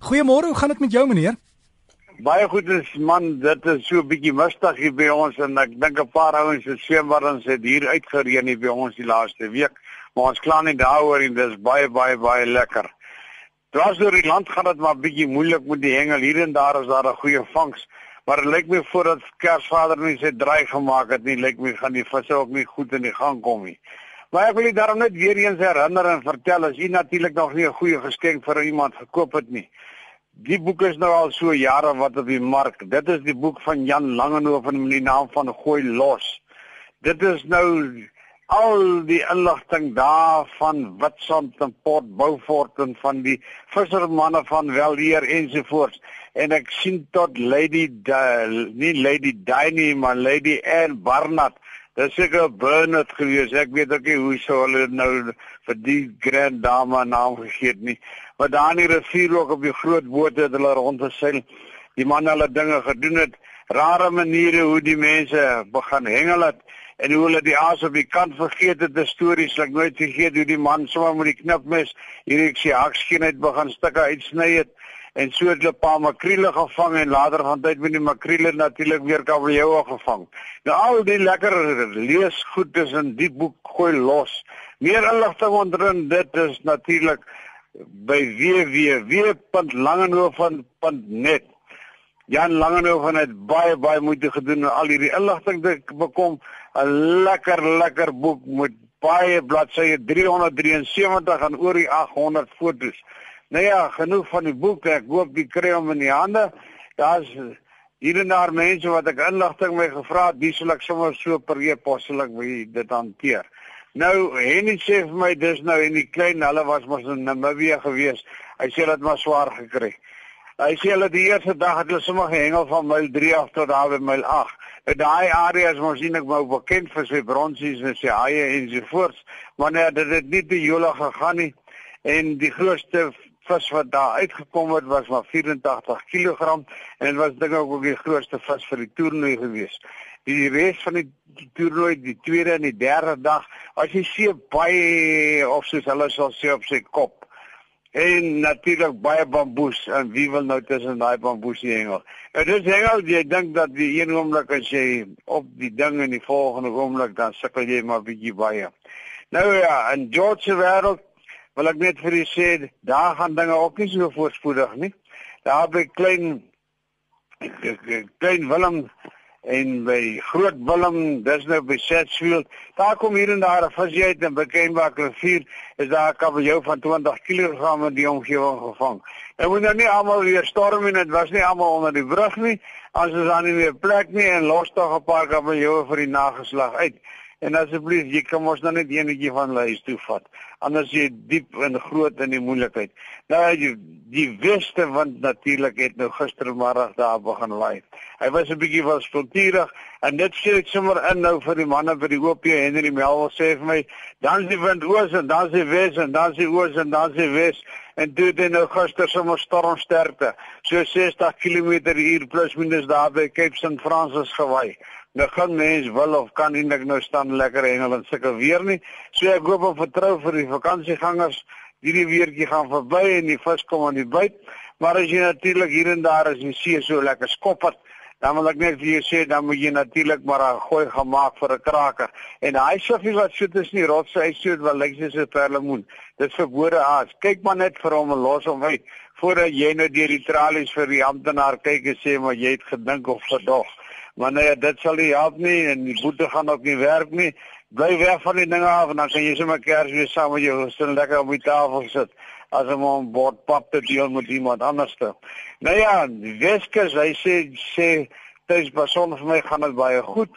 Goeiemôre, hoe gaan dit met jou meneer? Baie goed is man, dit is so 'n bietjie mistig hier by ons en ek dink 'n paar ouens het swembaddens het hier uitgereën hier by ons die laaste week, maar ons kla nie daaroor en dis baie baie baie lekker. Dwars deur die land gaan dit maar bietjie moeilik met die hengel hier en daar is daar 'n goeie vangs, maar dit lyk my voordat Kersvader nie sy draai gemaak het nie, lyk my gaan die visse ook nie goed in die gang kom nie. Maar ek wil daarom net weer eens herinner en vertel as u natuurlik nog nie 'n goeie geskenk vir iemand gekoop het nie. Die boek is nou al so jare wat op die mark. Dit is die boek van Jan Langehoven met die naam van Gooi los. Dit is nou al die inligting daarvan Witstrand en Port Beaufort en van die vissermanne van Weleer ensovoorts. En ek sien tot Lady Di, nie Lady Diney maar Lady Anne Barnard. Dis seker Bernard gewees. Ek weet ook nie hoe sou hulle nou vir die grand dame naam gegee het nie wat daar in die rivier ook op die groot bote het hulle rondgeseil. Die man hulle dinge gedoen het, rare maniere hoe die mense begin hengel het en hoe hulle die aas op die kant vergeet het, stories wat nooit vergeet hoe die man sommer met die knipmes hierdie ek sê hakskeenheid begin stukke uitsny het en so het hulle 'n paar makriele gevang en later van tyd met die makriele natuurlik weer kabeljou gevang. Nou al die lekker lees goed is in die boek gooi los. Meer inligting onderin dit is natuurlik by www.langenhoven.net. Jan Langenhoven het baie baie moeite gedoen om al hierdie inligting te bekom. 'n Lekker lekker boek met baie bladsye 373 en oor die 800 fotos. Nou ja, genoeg van die boek. Ek hoop jy kry hom in die hande. Daar's hier en daar mense wat ek inligting my gevra het, dis sal ek sommer so per e-pos sal ek dit hanteer. Nou, Henny sê vir my dis nou en die klein hulle was mos in Namibië gewees. Hy sê hulle het maar swaar gekry. Hy sê hulle die eerste dag het hulle sommer gehengel van myl 3 af tot daar by myl 8. En daai areas mos sien ek maar bekend vir sy bronsies en sy haie en so voort. Maar nee, dit het nie te jola gegaan nie. En die grootste vis wat daar uitgekom het was maar 84 kg en dit was dink ek ook die grootste vis vir die toernooi gewees die res van die, die toernooi die tweede en die derde dag as jy sien baie of soos hulle sal sê op sy kop en natuurlik baie bamboes en wie wil nou tussen daai bamboes hengel? En dis hengel jy dink dat die een oomblik as jy op die ding in die volgende oomblik dan sukkel jy maar bietjie baie. Nou ja in George se wêreld wil ek net vir u sê daar gaan dinge ook nie so voorspoedig nie. Daar by klein klein Willem en by Groot Willem, dis nou by Setsfield. Daar kom hier en daar 'n visie uit en bekendbaar rivier is daar 'n kabeljou van 20 kg in die omgewing gevang. En moet nou nie almal weer storm en dit was nie almal onder die brug nie. As ons dan nie meer plek nie en los tog 'n paar kabeljoue vir die nageslag uit. En asseblief, jy kan mos nou net eenetjie van hulle huis toe vat. Anders jy diep en groot in die moeilikheid. Nou die, die weste wind natuurlik het nou gistermiddag daar begin laai. Hy was 'n bietjie van spontuurig en dit sê ek sommer in nou vir die manne by die OP Henry Melville sê vir my, dan is die wind oos en dan is die wes en dan is die oos en dan is die wes en dit het nou gister sommer stormsterkte. So 60 km/h plus minus daar by Cape St Francis gewaai. Nou gaan mens wil of kan nie ek nou staan lekker en sulke weer nie. So ek hoop en vertrou vir die vakansiegangers hierdie weertjie gaan verby en die vis kom aan die byt. Maar as jy natuurlik hier en daar as jy see so lekker skopper Dan wil ek net vir jou sê dan moet jy natuurlik maar 'n gooi gemaak vir 'n kraker. En daai siffie wat so tussen die rotse uit so wat lyk soos 'n perlemoen. Dit verbode aas. Kyk maar net vir hom en los hom uit voordat jy nou deur die tralies vir die amptenaar kyk en sê maar jy het gedink of gedog. Maar nee, dit sal nie help nie en die boete gaan ook nie werk nie. Bly weg van die dinge af en dan kan jy sommer kers weer saam met jou gesin lekker op die tafel sit as om 'n bord pap te deel met iemand anders. Nou ja, Weskus, hy sê sê dis beson vir my gaan dit baie goed.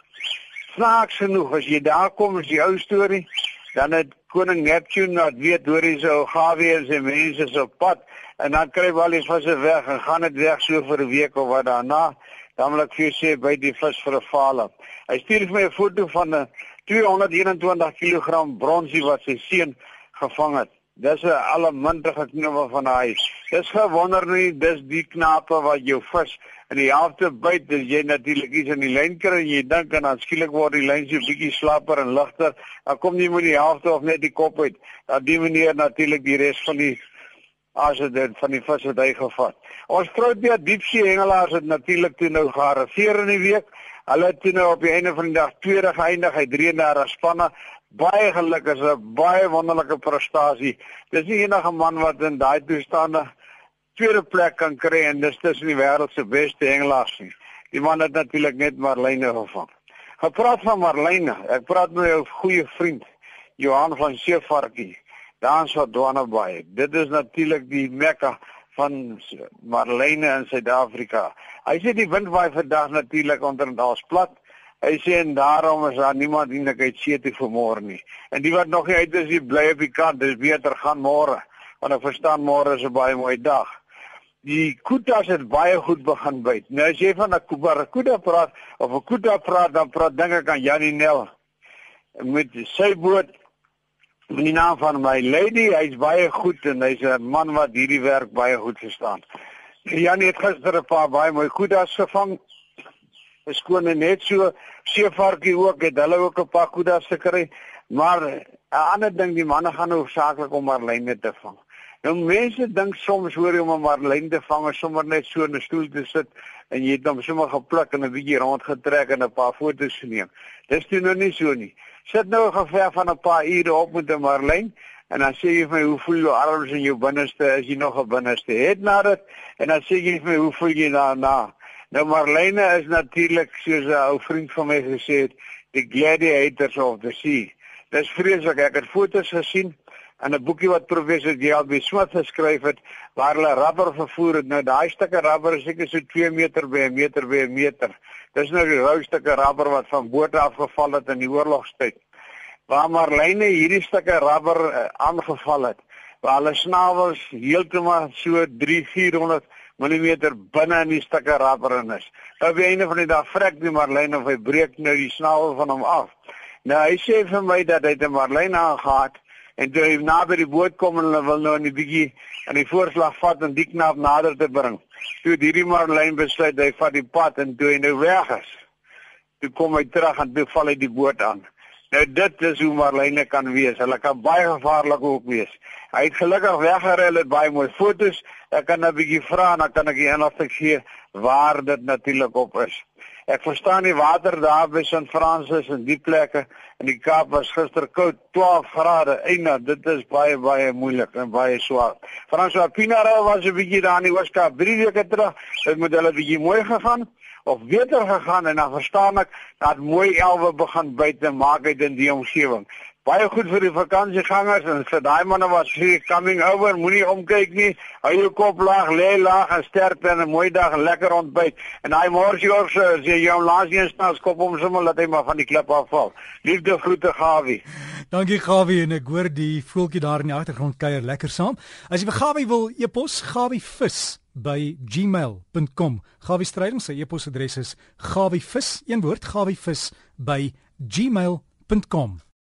Snaaks genoeg as jy daar kom is die ou storie, dan het koning Neptune wat weet hoor hy so gawe en sy mense so pad en dan kry wel die visse weg en gaan dit weg so vir 'n week of wat daarna. Dan wil ek vir jou sê by die vis vir 'n faal. Hy stuur vir my 'n foto van 'n 221 kg bronsie wat sy seun gevang het. Dis 'n allemintige knowe van hy. Dis gewonder nie, dis die knape wat jou vis in die helfte byt, dis jy natuurlik iets in die lyn kry en jy dink en dan skielik word die lyn so bietjie slapper en ligter. Dan kom jy met die helfte of net die kop uit. Dan die meneer natuurlik die res van die as dit van die vis wat hy gevat. Ons groot diepsee hengelaars het natuurlik toe nou gearriveer in die week. Hulle het toe nou op die einde van die dag tweede geëindig, hy 33 spanne. Baie geluk is 'n baie wonderlike prestasie. Dis nie enige man wat in daai toestande tweede plek kan kry en dis tussen die wêreld se beste hengelaars nie. Die man het natuurlik net Marlene gevang. Gepraat van Marlene, ek praat met jou goeie vriend Johan van Seevarkie daar so Dwanabaai. Dit is natuurlik die Mekka van Marlene in Suid-Afrika. Hy sê die wind waai vandag natuurlik onder daar's plat. Hy sê en daarom is daar niemand eintlik see toe vir môre nie. En die wat nog nie uit is, bly op die kant. Dis beter gaan môre. Want ek verstaan môre is 'n baie mooi dag. Die kutas het baie goed begin byt. Nou as jy van 'n kuda praat of 'n kuda praat, dan praat dinge kan Janie Nel met sy boot naam van my lady, hy's baie goed en hy's 'n man wat hierdie werk baie goed verstaan. Janie het gister 'n paar baie mooi kudas gevang. Is skoon net so seevarkie ook het hulle ook 'n paar kudas gekry, maar 'n ander ding die manne gaan hoofsaaklik om marline te vang. Nou mense dink soms hoor jy om 'n marline te vang is sommer net so in 'n stoel te sit en jy het hom sommer gepluk en 'n bietjie rondgetrek en 'n paar foto's geneem. Dis toe nou nie so nie. Sit nou gever van 'n paar ure op met 'n marlyn en dan sê jy vir my hoe voel jou arms en jou binneste? As jy nog 'n binneste? Het na dit en dan sê jy vir my hoe voel jy daarna? Nou marlyne is natuurlik soos 'n ou vriend van my gesê het die gladiators of the sea. Dis vreeslik. Ek het foto's gesien in 'n boekie wat professor JB Smith geskryf het waar hulle rubber vervoer het nou daai stukke rubber is seker so 2 meter by 'n meter by 'n meter Dis nou die rou stukke rubber wat van bote afgeval het in die oorlogstyd. Waar Marlene hierdie stukke rubber uh, aangeval het, waar hulle snavels heeltemal so 3-400 mm binne in die stukke rubber in is. Nou by einde van die dag vrek die Marlene of hy breek nou die snavel van hom af. Nou hy sê vir my dat hy te Marlene aangehaat en toe hy naby die boot kom en hulle wil nou 'n bietjie aan die voorslag vat en die knap nader te bring. Toe hierdie Marlyn besluit hy vat die pad en toe hy nou weg is. Toe kom hy terug en toe val hy die boot aan. Nou dit is hoe Marlyne kan wees. Hulle kan baie gevaarlik ook wees. Hy het gelukkig weggery, het baie mooi fotos. Ek kan 'n bietjie vra en dan kan ek die inligting gee waar dit natuurlik op is. Ek verstaan die water daar by St. Francis en die plekke in die Kaap was gister koud 12 grade. Eina, dit is baie baie moeilik en baie swaar. François Pinaro was 'n bietjie daar in die Ooskaap 3 weke terug. Dit moet hulle bietjie mooi gegaan of beter gegaan en dan verstaan ek dat mooi elwe begin buite maak uit in die omgewing baie goed vir die vakansiegangers en vir daai manne wat sê coming over, moenie omkyk nie. Hou jou kop laag, lê laag en sterk en 'n mooi dag en lekker ontbyt. En daai morsjors as jy jou laaste eens na skop om sommer laat hy maar van die klip afval. Liefde groete Gawie. Dankie Gawie en ek hoor die voeltjie daar in die agtergrond kuier lekker saam. As jy vir Gawie wil e-pos gawievis by gmail.com. Gawie Stryding se e-posadres is gawievis, een woord, gawievis by gmail.com.